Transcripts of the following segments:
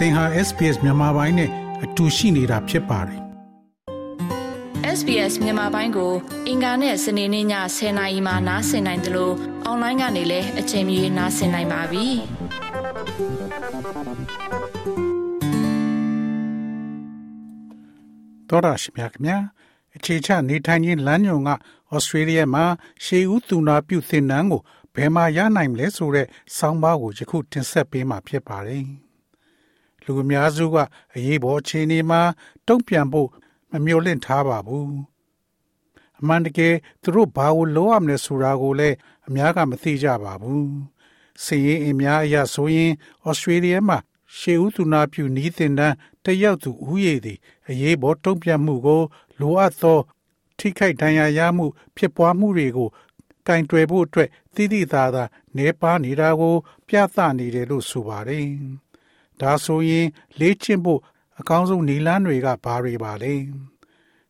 သင်ဟာ SPS မြန်မာပိုင်းနဲ့အတူရှိနေတာဖြစ်ပါတယ် SBS မြန်မာပိုင်းကို အင်ကာနဲ့စနေနေ့ည10:00နာရီမှနားဆင်နိုင်တယ်လို့အွန်လိုင်းကနေလည်းအချိန်မီနားဆင်နိုင်ပါပြီ။တော်ရရှိမြခင်ဗျာအခြေချနေထိုင်ခြင်းလမ်းညွန်ကဩစတြေးလျမှာရှေးဦးသူနာပြုသင်တန်းကိုဘယ်မှာရနိုင်မလဲဆိုတဲ့ဆောင်းပါးကိုယခုတင်ဆက်ပေးမှာဖြစ်ပါတယ်။ လူအများစုကအရေးပေါ်အခြေအနေမှာတုံ့ပြန်ဖို့မမျှော်လင့်ထားပါဘူးအမှန်တကယ်သူတို့ဘာကိုလုပ်ရမလဲဆိုတာကိုလည်းအများကမသိကြပါဘူးစီရင်အများအရဆိုရင်ဩစတြေးလျမှာရှေးဦးသူနာပြုနီးတင်တန်းတယောက်သူဥယေသည်အရေးပေါ်တုံ့ပြန်မှုကိုလိုအပ်သော ထိခိုက်ဒဏ်ရာရမှု ဖြစ်ပွားမှုတွေကိုကင်တွယ်ဖို့အတွက်သိသိသာသာနေပါနေတာကို ပြသနေတယ်လို့ဆိုပါတယ် ဒါဆိုရင် လေ့ကျင့်ဖို့အကောင်းဆုံးနည်းလမ်းတွေကဘာတွေပါလဲ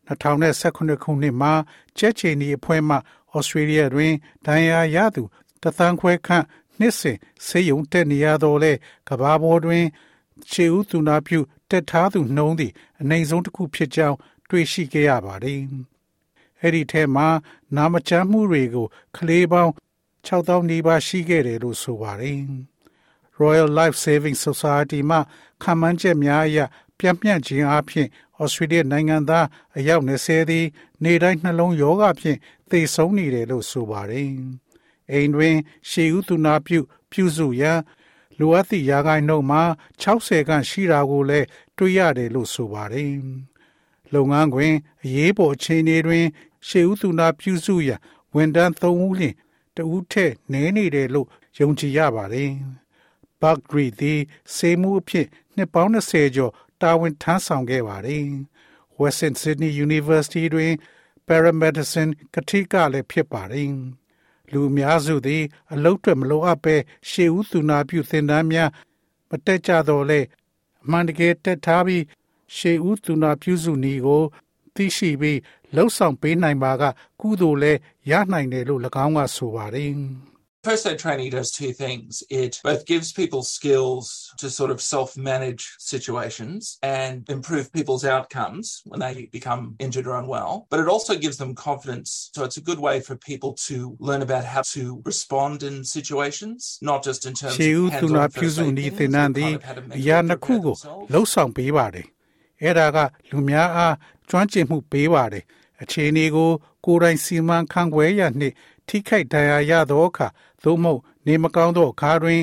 2019ခုနှစ်မှာချက်ချီနီအဖွဲ့မှဩစတြေးလျတွင်ဒဏ်ရာရသူတသန်းခွဲခန့်နှစ်စဉ်ဆေးရုံတက်နေရတော့လဲကဘာပေါ်တွင်ခြေဦးသူနာပြုတက်ထားသူနှုံးသည့်အနေဆုံးတစ်ခုဖြစ်ကြောင်းတွေ့ရှိခဲ့ရပါတယ်။အဲ့ဒီထဲမှာနာမချမ်းမှုတွေကိုကလေးပေါင်း6000နီးပါးရှိခဲ့တယ်လို့ဆိုပါတယ်။ Royal Life Saving Society မှခံမှန်းချက်များအရပြန့်ပြန့်ခြင်းအပြင်ဩစတြေးလျနိုင်ငံသားအယောက်20သည်နေတိုင်းနှလုံးရောဂါဖြင့်သေဆုံးနေတယ်လို့ဆိုပါတယ်။အိမ်တွင် ရှေးဦးသူနာပြုပြုစုရန်လိုအပ်သည့်ရာဂိုင်းနှုန်းမှာ60ခန့်ရှိတာကိုလည်းတွေ့ရတယ်လို့ဆိုပါတယ်။လုပ်ငန်းခွင်အရေးပေါ်အခြေအနေတွင် ရှေးဦးသူနာပြုစုရန်ဝန်ထမ်း3ဦးလျှင်တဦးထက်နည်းနေတယ်လို့ယုံကြည်ရပါတယ်။ Buckry သည်စေမှုအဖြစ်နှစ်ပေါင်း20ကျော်တာဝန်ထမ်းဆောင်ခဲ့ပါတယ်။ Western Sydney University တွင် Paramedicine ကတိကလည်းဖြစ်ပါတယ်။လူအများစုသည် အလုတ်အတွက်မလိုအပ်ဘဲရှေးဦးသူနာပြုသင်တန်းများမတက်ကြတော့လေအမှန်တကယ်တက်ထားပြီးရှေးဦးသူနာပြုစုနည်းကို သိရှိပြီးလှုပ်ဆောင်ပေးနိုင်ပါက ကုသိုလ်လည်းရနိုင်တယ်လို့၎င်းကဆိုပါတယ်။ First aid training does two things. It both gives people skills to sort of self manage situations and improve people's outcomes when they become injured or unwell, but it also gives them confidence. So it's a good way for people to learn about how to respond in situations, not just in terms of hands on first aid things, but kind of how to mentally prepare themselves. လှုပ်ဆောင်ပေးပါတယ်။အဲ့ဒါကလူများအားကျွမ်းကျင်မှုပေးပါတယ်။အခြေအနေကိုကိုယ်တိုင်စီမံခန့်ခွဲရနှင့် ထိခိုက်ဒဏ်ရာရသောအခါသို့မဟုတ်နေမကောင်းသောအခါတွင်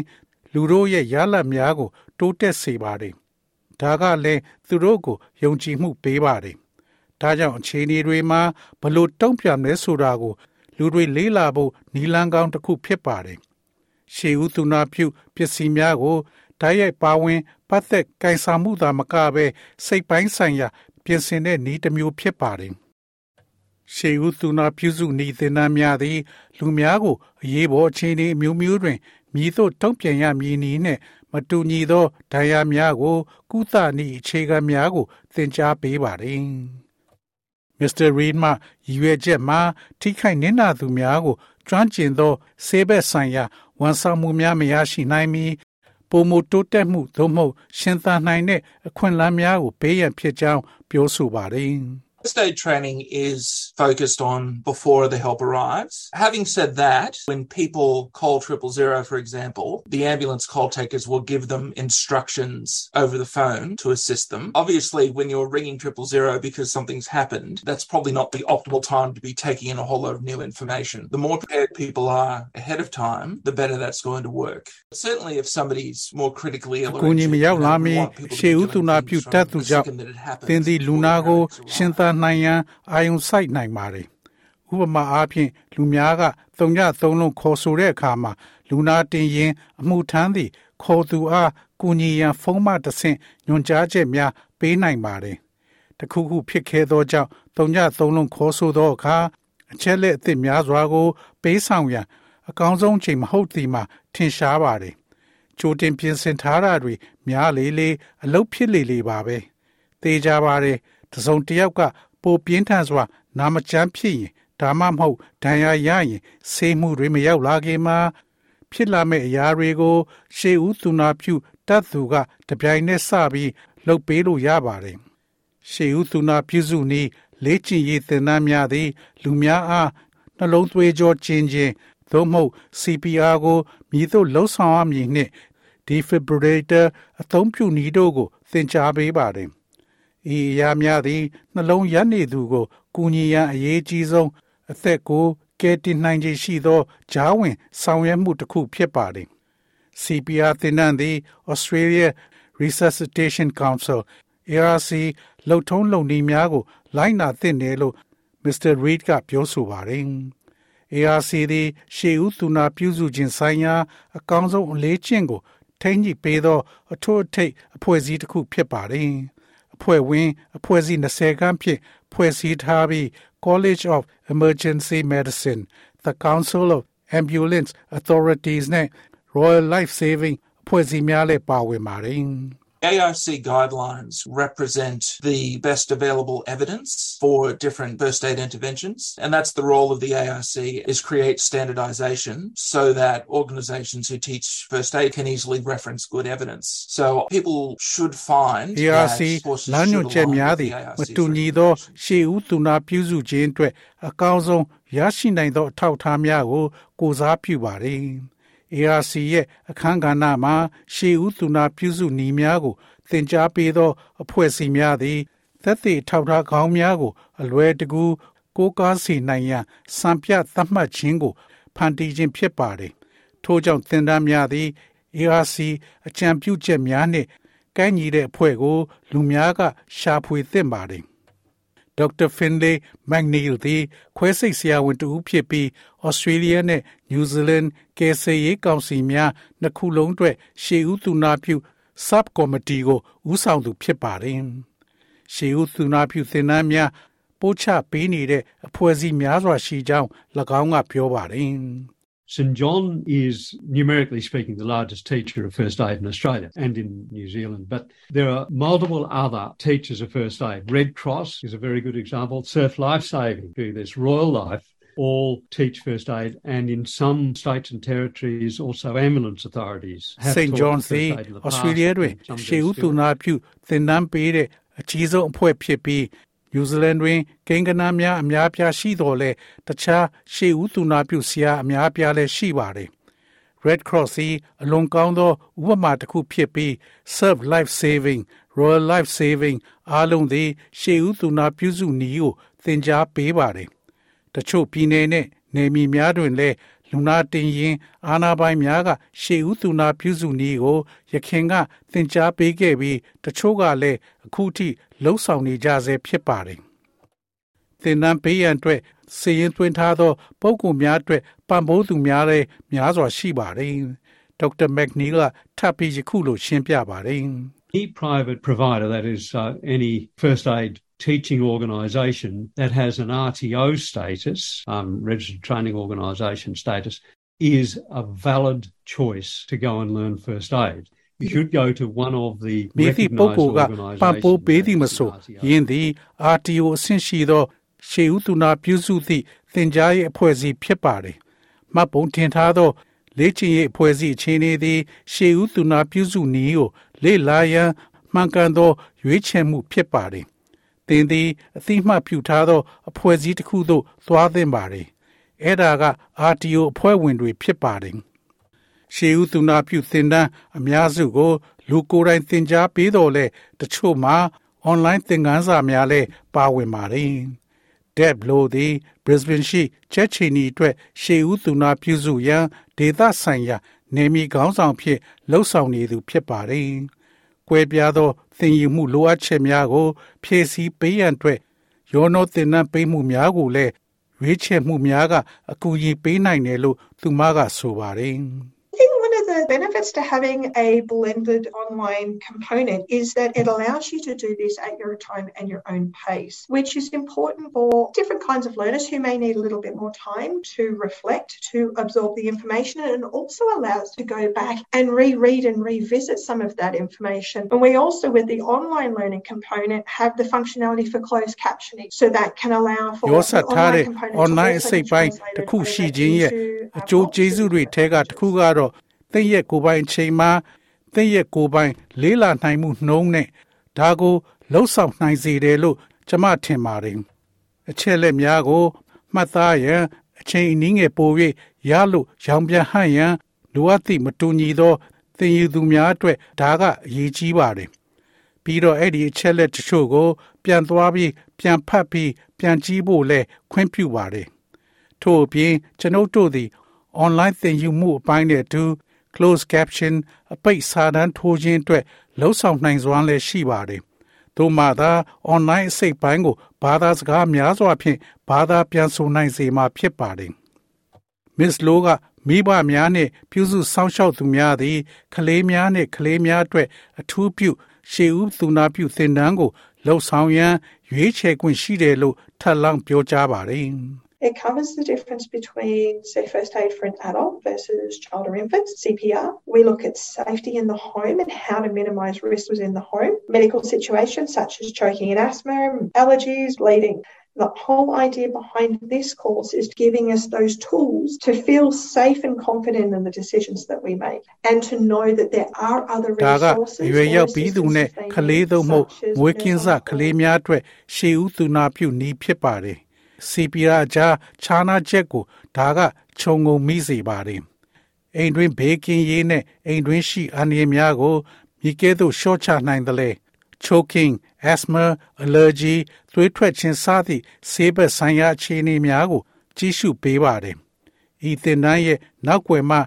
လူတို့ရဲ့ရလဒ်များကို တိုးတက်စေပါတယ်။ဒါကလည်းသူတို့ကိုယုံကြည်မှုပေးပါတယ်။ဒါကြောင့်အခြေအနေတွေမှာဘလို့တုံ့ပြန်လဲဆိုတာကို လူတွေလေးလာဖို့နီလန်းကောင်းတစ်ခုဖြစ်ပါတယ်။ရှေးဦးသူနာပြုပစ္စည်းများကိုဓာတ်ရိုက်ပါဝင်ပတ်သက်ကင်ဆာမှုသာမကဘဲစိတ်ပိုင်းဆိုင်ရာ ပြင်ဆင်တဲ့နည်းတစ်မျိုးဖြစ်ပါတယ်။ ရှေးဦးသူနာပြုစုနေသင်တန်းများသည် လူများကိုအရေးပေါ်အခြေအနေမျိုးမျိုးတွင်မြည်သို့တုံ့ပြန်ရမည်နည်းနှင့်မတူညီသောဒဏ်ရာများကိုကုသနည်းအခြေခံများကို သင်ကြားပေးပါသည်။ Mr. Reed မှရည်ရွယ်ချက်မှာထိခိုက်နစ်နာသူများကိုကျွမ်းကျင်သောဆေးဘက်ဆိုင်ရာဝန်ဆောင်မှုများမရရှိနိုင်မီပုံမတိုးတက်မှုသို့မဟုတ်ရှင်သန်နိုင်တဲ့အခွင့်အလမ်းများကိုပေးရန်ဖြစ်ကြောင်းပြောဆိုပါတယ်။ First aid training is focused on before the help arrives. Having said that, when people call triple zero, for example, the ambulance call takers will give them instructions over the phone to assist them. Obviously, when you're ringing triple zero because something's happened, that's probably not the optimal time to be taking in a whole lot of new information. The more prepared people are ahead of time, the better that's going to work. Certainly, if somebody's more critically ill, ကိုကြီးမရောက်လာမီရှေးဦးသူနာပြုတတ်သူကြောင့်သင်သည်လူနာကိုရှင်သန်နိုင်ရန်အာယုံစိုက်နိုင် ်ပါတယ်။ဥပမာအားဖြင့်လူများကသုံးညသုံးလုံးခေါ်ဆိုတဲ့အခါမှာလူနာတင်ရင်အမှုထမ်းသည့်ခေါ်သူအားကူညီရန်ဖုန်းမှတဆင့်ညွှန်ကြားချက်များပေးနိုင်ပါတယ်။တခုခုဖြစ်ခဲ့သောကြောင့်သုံးညသုံးလုံးခေါ်ဆိုသောအခါအချက်လက်အသစ်များစွာကို ပေးဆောင်ရန်အကောင်းဆုံးချိန်မဟုတ်သည်မှာထင်ရှားပါတယ်။ကြိုတင်ပြင်ဆင်ထားတာတွေများလေလေအလုတ်ဖြစ်လေလေပါပဲ။သေကြပါတယ်။တစုံတစ်ယောက်ကပိုပြင်းထန်စွာ နာမကျန်းဖြစ်ရင်ဒါမှမဟုတ်ဒဏ်ရာရရင်ဆေးမှုတွေမရောက်လာခင်မှာဖြစ်လာမယ့်အရာတွေကို ရှေးဦးသူနာပြုတတ်သူကတပြိုင်နက်စပြီးလှုပ်ပေးလို့ရပါတယ်။ရှေးဦးသူနာပြုစုနည်းလေ့ကျင့်ရေးသင်တန်းများသည် လူများအားနှလုံးသွေးကြောကျဉ်ခြင်းသို့မဟုတ် CPR ကိုမြည်သို့လှုပ်ဆောင်ရမည်နှင့် defibrillator အသုံးပြုနည်းတို့ကို သင်ကြားပေးပါတယ်။ဤအရာများသည်နှလုံးရပ်နေသူကို ကူညီရန်အရေးကြီးဆုံးအသက်ကိုကယ်တင်နိုင်ခြင်းရှိသောဂျားဝင် ဆောင်ရွက်မှုတစ်ခုဖြစ်ပါတယ်။ CPR သင်တန်းသည် Australia Resuscitation Council ARC လှုပ်ထုံးလုပ်နည်းများကို လိုက်နာသင့်တယ်လို့ Mr. Reid ကပြောဆိုပါတယ်။ ARC သည်ရှေးဦးသူနာပြုစုခြင်းဆိုင်ရာ အကောင်းဆုံးအလေးကျင့်ကိုထိန်းညှိပေးသော အထွတ်အထိပ်အဖွဲ့အစည်းတစ်ခုဖြစ်ပါတယ်။ အဖွဲ့ဝင်အဖွဲ့အစည်း20ခန်းဖြင့်ဖွဲ့စည်းထားပြီး College of Emergency Medicine, the Council of Ambulance Authorities နဲ့ Royal Life Saving အဖွဲ့အစည်းများလည်းပါဝင်ပါတယ်။ ARC guidelines represent the best available evidence for different first aid interventions. And that's the role of the ARC is create standardization so that organizations who teach first aid can easily reference good evidence. So people should find ARC လမ်းညွှန်ချက်များသည်မတူညီသောရှေးဦးသူနာပြုစုခြင်းအတွက်အကောင်းဆုံးရရှိနိုင်သောအထောက်အထားများကိုကိုစားပြုပါသည်။ ARC ရဲ့အခန်းကဏ္ဍမှာရှေးဦးသူနာပြုစုနည်းများကိုသင်ကြားပေးသော အဖွဲ့အစည်းများသည်သက်သေထောက်ထားကောင်းများကို အလွယ်တကူကိုးကားစေနိုင်ရန်စံပြသတ်မှတ်ခြင်းကိုဖန်တီးခြင်းဖြစ်ပါတယ်။ထို့ကြောင့်သင်တန်းများသည် ARC အကြံပြုချက်များနှင့်ကိုက်ညီတဲ့အဖွဲ့ကို လူများကရှာဖွေသင့်ပါတယ်။ Dr. Finlay McNeil သည်ခွဲစိတ်ဆရာဝန်တူဖြစ်ပြီး Australia နဲ့ New Zealand ကယ်ဆယ်ရေးကောင်စီများနှစ်ခုလုံးအတွက်ရှေးဦးသူနာပြု Sub Committee ကိုဦးဆောင်သူဖြစ်ပါတယ်။ရှေးဦးသူနာပြုသင်တန်းများပို့ချပေးနေတဲ့အဖွဲ့အစည်းများစွာရှိကြောင်း၎င်းကပြောပါတယ်။ St John is, numerically speaking, the largest teacher of first aid in Australia and in New Zealand. But there are multiple other teachers of first aid. Red Cross is a very good example. Surf Life Saving, do this. Royal Life all teach first aid, and in some states and territories, also ambulance authorities have St. John's သည် Australia တွင်ရှေးဦးသူနာပြုသင်တန်းပေးတဲ့အကြီးဆုံးအဖွဲ့ဖြစ်ပြီး နယူးဇီလန်တွင်ကိန်းဂဏန်းများအများပြားရှိတော်လဲတခြားရှေးဦးသူနာပြုဆရာအများပြားလည်းရှိပါတယ်။ Red Cross သည်အလွန်ကောင်းသောဥပမာတစ်ခုဖြစ်ပြီး Serve Life Saving Royal Life Saving အားလုံးသည် ရှေးဦးသူနာပြုစုနည်းကိုသင်ကြားပေးပါတယ်။တချို့ပြည်နယ်နဲ့နယ်မြေများတွင်လည်း လူနာတင်ရင်အာနာပိုင်များကရှေးဦးသူနာပြုစုနည်းကိုရခင်ကသင်ကြားပေးခဲ့ပြီးတချို့ကလည်းအခုထိလှုပ်ဆောင်နေကြဆဲဖြစ်ပါတယ်။သင်တန်းပေးရန်အတွက်စီရင်သွင်းထားသောပုံကူများအတွက်ပံ့ပိုးသူများလည်းများစွာရှိပါတယ်။ဒေါက်တာမက်နီကထပ်ပြီးယခုလိုရှင်းပြပါတယ်။ Any private provider, that is, uh, any first aid teaching organisation that has an RTO status, um, registered training organisation status, is a valid choice to go and learn first aid. You should go to one of the မိသည့်ပုဂ္ဂိုလ်ကပံ့ပိုးပေးသည်မဆိုယင်းသည် RTO အဆင့်ရှိသောရှေးဦးသူနာပြုစုသည့်သင်ကြားရေးအဖွဲ့အစည်းဖြစ်ပါတယ်။မှတ်ပုံတင်ထားသောလေ့ကျင့်ရေးအဖွဲ့အစည်းအခြေအနေသည်ရှေးဦးသူနာပြုစုနည်းကိုလေ့လာရန်မှန်ကန်သောရွေးချယ်မှုဖြစ်ပါတယ်။ သင်သည်အသိမှတ်ပြုထားသော အဖွဲ့အစည်းတစ်ခုသို့သွားသင့်ပါတယ်။အဲ့ဒါက RTO အဖွဲ့ဝင်တွေဖြစ်ပါတယ်။ရှေးဦးသူနာပြုသင်တန်းအများစုကို လူကိုယ်တိုင်သင်ကြားပေးတော်လဲတချို့မှာ online သင်ခန်းစာများလည်းပါဝင်ပါတယ်။ Deb Low သည် Brisbane ရှိ ချက်ချီနီအတွက်ရှေးဦးသူနာပြုစုရန်ဒေသဆိုင်ရာနေမီခေါင်းဆောင်ဖြစ်လှုပ်ဆောင်နေသူဖြစ်ပါတယ်။ကွဲပြားသော သင်ယူမှုလိုအပ်ချက်များကို ဖြည့်ဆည်းပေးရန်အတွက်ရောနှောသင်တန်းပေးမှုများကိုလည်းရွေးချယ်မှုများကအကူအညီပေးနိုင်တယ်လို့သူမကဆိုပါတယ်။ the benefits to having a blended online component is that it allows you to do this at your time and your own pace, which is important for different kinds of learners who may need a little bit more time to reflect, to absorb the information, and also allows to go back and reread and revisit some of that information. And we also, with the online learning component, have the functionality for closed captioning, so that can allow for ရောဆက်ထားတဲ့ online အစိတ်ပိုင်းတစ်ခုရှိခြင်းရဲ့အကျိုးကျေးဇူးတွေထဲကတစ်ခုကတော့ သင်ရဲ့ကိုယ်ပိုင်အချိန်မှာသင်ရဲ့ကိုယ်ပိုင် လေးလာနိုင်မှုနှုံးနဲ့ဒါကိုလှုပ်ဆောင်နိုင်စေတယ်လို့ကျွန်မထင်ပါတယ်အချက်လက်များကို မှတ်သားရန်အချိန်အနည်းငယ်ပို၍ရလို့ရောင်ပြန်ဟန့်ရန်လိုအပ်သည့်မတူညီသောသင်ယူသူများအတွက်ဒါကအရေးကြီးပါတယ်ပြီးတော့အဲ့ဒီအချက်လက်တချို့ကို ပြန်သွားပြီးပြန်ဖတ်ပြီးပြန်ကြည့်ဖို့လဲခွင့်ပြုပါတယ်ထို့အပြင်ကျွန်ုပ်တို့သည် online သင်ယူမှုအပိုင်းနဲ့အတူ closed caption အပိတ်စာတမ်းထိုးခြင်းအတွက်လှုပ်ဆောင်နိုင်စွမ်းလည်းရှိပါတယ်။သို့မှသာ online အစိတ်ပိုင်းကိုဘာသာစကားများစွာဖြင့်ဘာသာပြန်ဆိုနိုင်စေမှာဖြစ်ပါတယ်။ Miss Low ကမိဘများနှင့်ပြုစုစောင့်ရှောက်သူများသည်ကလေးများနှင့်ကလေးများအတွက်အထူးပြုရှေးဦးသူနာပြုသင်တန်းကိုလှုပ်ဆောင်ရန်ရွေးချယ်ခွင့်ရှိတယ်လို့ထပ်လောင်းပြောကြားပါတယ်။ It covers the difference between, say, first aid for an adult versus child or infant, CPR. We look at safety in the home and how to minimise risks within the home, medical situations such as choking and asthma, allergies, bleeding. The whole idea behind this course is giving us those tools to feel safe and confident in the decisions that we make and to know that there are other resources ရွေရောက်ပြီးသူနဲ့ကလေးသုံးမှုဝေကင်းစကလေးများအတွက်ရှေးဦးသူနာပြုနည်းဖြစ်ပါတယ် စီပီရာကြားခြားနာချက်ကိုဒါကခြုံငုံမိစေပါတယ်အိမ်တွင်ဘေးကင်းရေးနဲ့အိမ်တွင်ရှိအန္တရာယ်များကိုမိကဲသို့ရှော့ချနိုင်တယ်လေ choking asthma allergy သွေးထွက်ခြင်းစသည့်ဆေးဘက်ဆိုင်ရာအခြေအနေများကို ကြီးစုပေးပါတယ်ဤသင်တန်းရဲ့နောက်ွယ်မှ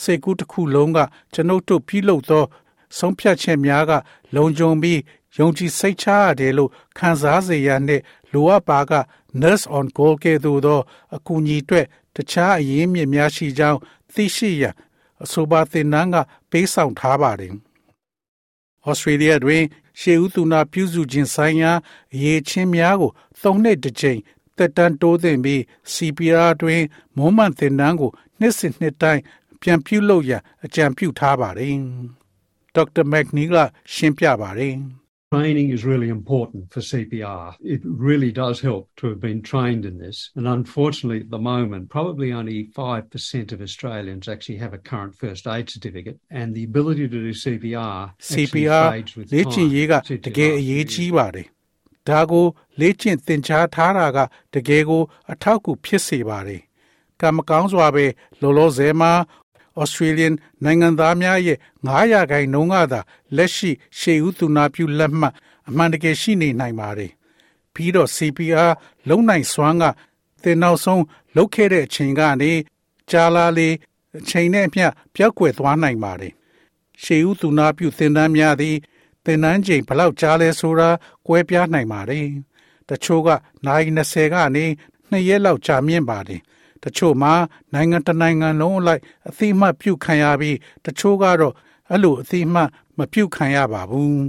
စိတ်ကူးတစ်ခုလုံးကကျွန်ုပ်တို့ပြုလုပ်သော ဆုံးဖြတ်ချက်များက လုံခြုံပြီးယုံကြည်စိတ်ချရတယ်လို့ခံစားစေရတဲ့ လိုအပ်ပါက nurse on call ကဲ့သို့သောအကူအညီအတွက်တခြားအရင်းမြစ်များရှိကြောင်းသိရှိရန်အဆိုပါသင်တန်းကပေးဆောင်ထားပါတယ်။ဩစတြေးလျတွင် ရှေးဦးသူနာပြုစုခြင်းဆိုင်ရာအရေးချင်းများကိုသုံးနှစ်တစ်ကြိမ်တက်တန်းတိုးသင်ပြီး CPR တွင်မွမ်းမံသင်တန်းကိုနှစ်စဉ်နှစ်တိုင်းပြန်ပြုလုပ်ရန်အကြံပြုထားပါတယ်။ဒေါက်တာမက်နီကရှင်းပြပါတယ်။ Training is really important for CPR. It really does help to have been trained in this. And unfortunately, at the moment, probably only 5% of Australians actually have a current first aid certificate. And the ability to do CPR CPR လေ့ကျင့်ရေးကတကယ်အရေးကြီးပါတယ်။ဒါကိုလေ့ကျင့်သင်ကြားထားတာကတကယ်ကိုအထောက်အကူဖြစ်စေပါတယ်။ကံမကောင်းစွာပဲလောလောဆယ်မှာ Australian နိုင်ငံသားများရဲ့900ခိုင်နှုန်းကသာလက်ရှိရှေ့ဦးသူနာပြုလက်မှတ်အမှန်တကယ်ရှိနေနိုင်ပါတယ်။ပြီးတော့ CPR လုံနိုင်စွမ်းကသင်နောက်ဆုံးလုပ်ခဲ့တဲ့အချိန်ကနေကြာလာလေအချိန်နဲ့အမျှပြောက်ကွယ်သွားနိုင်ပါတယ်။ရှေ့ဦးသူနာပြုသင်တန်းများသည်သင်တန်းချိန်ဘလောက်ကြာလဲဆိုတာကွဲပြားနိုင်ပါတယ်။တချို့ကနိုင်20ကနေ2ရက်လောက်ကြာမြင့်ပါတယ်။ တချို့မှာနိုင်ငံတနိုင်ငံလုံးအလိုက်အသိမှတ်ပြုခံရပြီးတချို့ကတော့အဲ့လိုအသိမှတ်မပြုခံရပါဘူး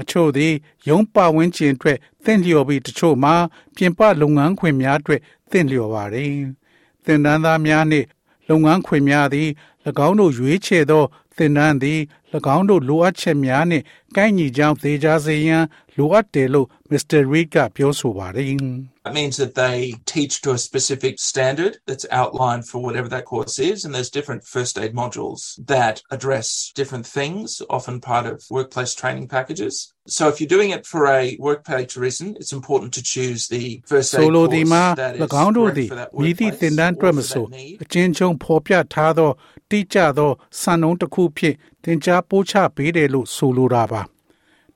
အချို့သည်ရုံးပါဝင်ကျင်အတွက်သင့်လျော်ပြီးတချို့မှာပြင်ပလုပ်ငန်းခွင်များအတွက်သင့်လျော်ပါတယ်သင်တန်းသားများနှင့်လုပ်ငန်းခွင်များသည်၎င်းတို့ရွေးချယ်သောသင်တန်းသည်၎င်းတို့လိုအပ်ချက်များနှင့်ကိုက်ညီကြောင်းသေချာစေရန်လိုအပ်တယ်လို့ Mr. Reid ကပြောဆိုပါတယ် That means that they teach to a specific standard that's outlined for whatever that course is. And there's different first aid modules that address different things, often part of workplace training packages. So if you're doing it for a workplace reason, it's important to choose the first aid Solo course di ma that is၎င်းတို့ correct သည် for that မြည်သည့် workplace သင်တန်းအတွက်မ or for ဆို that need. အချင်းချင်းဖော်ပြထားသောတိကျသောစံနှုန်းတစ်ခုဖြင့်သင်ကြားပို့ချပေးတယ်လို့ဆိုလိုတာပါ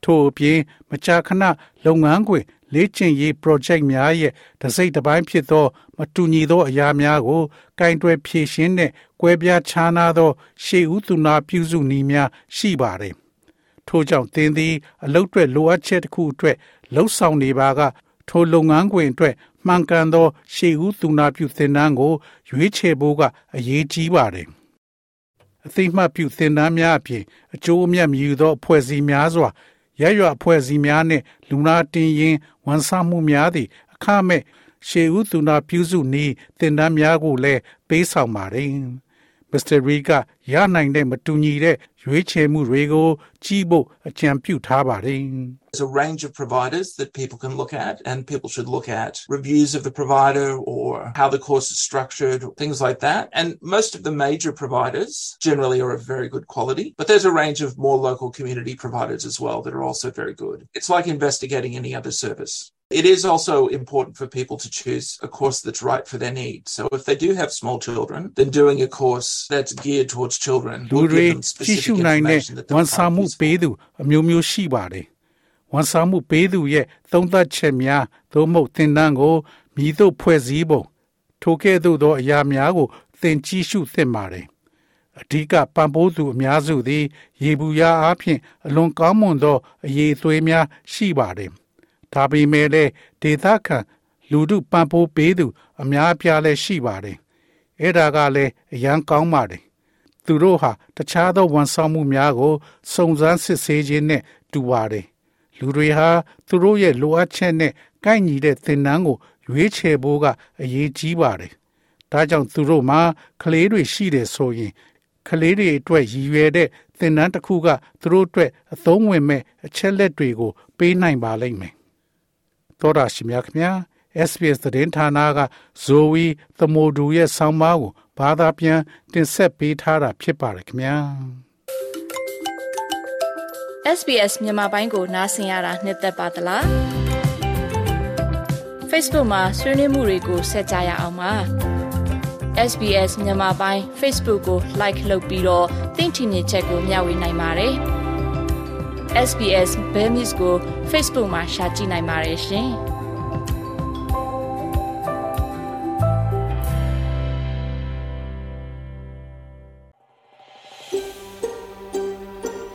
ထို့အပြင်မကြာခဏလုပ်ငန်းခွင် လေ့ကျင့်ရေး project များရဲ့တစိမ့်တစ်ပိုင်းဖြစ်သော မတူညီသောအရာများကိုကင်တွယ်ဖြည့်ရှင်းတဲ့ကွဲပြားခြားနားသော ရှေးဦးသူနာပြုစုနည်းများရှိပါတယ်ထို့ကြောင့်သင်သည် အလုပ်အတွက်လိုအပ်ချက်တစ်ခုအတွက်လှုပ်ဆောင်နေပါကထိုလုပ်ငန်းခွင်အတွက်မှန်ကန်သော ရှေးဦးသူနာပြုသင်တန်းကို ရွေးချယ်ဖို့ကအရေးကြီးပါတယ်အသိမှတ်ပြုသင်တန်းများအပြင်အကျိုးအမြတ်မြည်သောအဖွဲ့အစည်းများစွာ ရရွအဖွဲ့အစည်းများနှင့်လူနာတင်ရင်ဝန်ဆောင်မှုများသည့်အခမဲ့ရှေးဦးသူနာပြုစုနည်းသင်တန်းများကိုလည်းပေးဆောင်ပါတယ်။ Mr. Reed ကရနိုင်တဲ့မတူညီတဲ့ ရွေးချယ်မှုတွေကိုကြီးဖို့အကြံပြုထားပါတယ်။ There's a range of providers that people can look at, and people should look at reviews of the provider or how the course is structured, things like that. And most of the major providers generally are of very good quality, but there's a range of more local community providers as well that are also very good. It's like investigating any other service. It is also important for people to choose a course that's right for their needs. So if they do have small children, then doing a course that's geared towards children လူ will တွေ give them ကြည့် specific ရှုနိုင်တဲ့ information that ဝန် they'll ဆောင် find မှု useful. ပေးသူအမျိုးမျိုးရှိပါတယ်ဝန်ဆောင်မှုပေးသူရဲ့သုံးသပ်ချက်များသို့မဟုတ်သင်တန်းကိုမြည်သို့ဖွဲ့စည်းပုံထိုကဲ့သို့သောအရာများကို သင်ကြည့်ရှုသင့်ပါတယ်အဓိကပံ့ပိုးသူအများစုသည် ရေဘူးရအားဖြင့်အလွန်ကောင်းမွန်သောအရေးအသွေးများရှိပါတယ် ဒါပေမဲ့လည်းဒေသခံလူထုပံ့ပိုးပေးသူ အများအပြားလည်းရှိပါတယ်အဲ့ဒါကလည်းအရန်ကောင်းပါတယ်သူတို့ဟာတခြားသောဝန်ဆောင်မှုများကိုစုံစမ်းစစ်ဆေးခြင်းနဲ့တူပါတယ်။လူတွေဟာသူတို့ရဲ့လိုအပ်ချက်နဲ့ကိုက်ညီတဲ့သင်တန်းကိုရွေးချယ်ဖို့ကအရေးကြီးပါတယ်။ဒါကြောင့်သူတို့မှာကလေးတွေရှိတယ်ဆိုရင်ကလေးတွေအတွက်ရည်ရွယ်တဲ့သင်တန်းတစ်ခုကသူတို့အတွက်အသုံးဝင်မဲ့အချက်လက်တွေကိုပေးနိုင်ပါလိမ့်မယ်။ သောတာရှင်များခင်ဗျာ SBS သတင်းဌာနကဇိုဝီသမိုဒူရဲ့ဆောင်းပါးကိုဘာသာပြန်တင်ဆက်ပေးထားတာဖြစ်ပါတယ်ခင်ဗျာ SBS မြန်မာပိုင်းကိုနားဆင်ရတာနှစ်သက်ပါတလား Facebook မှာဆွေးနွေးမှုတွေကိုဆက်ကြရအောင်ပါ SBS မြန်မာပိုင်း Facebook ကို like လုပ်ပြီးတော့သင်ချင်တဲ့ချက်ကိုမျှဝေနိုင်ပါတယ် SBS Bemis ကို Facebook မှာ share ကြည့်နိုင်ပါတယ်ရှင်။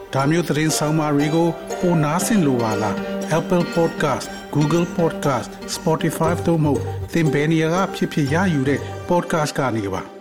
။ဒါမျိုးသတင်းဆောင်မတွေကိုပိုနားဆင်လိုပါလား Apple Podcast Google Podcast Spotify တို့မှာသင်ပင်ရာဖြစ်ဖြစ်ရယူတဲ့ podcast ကနေပါ။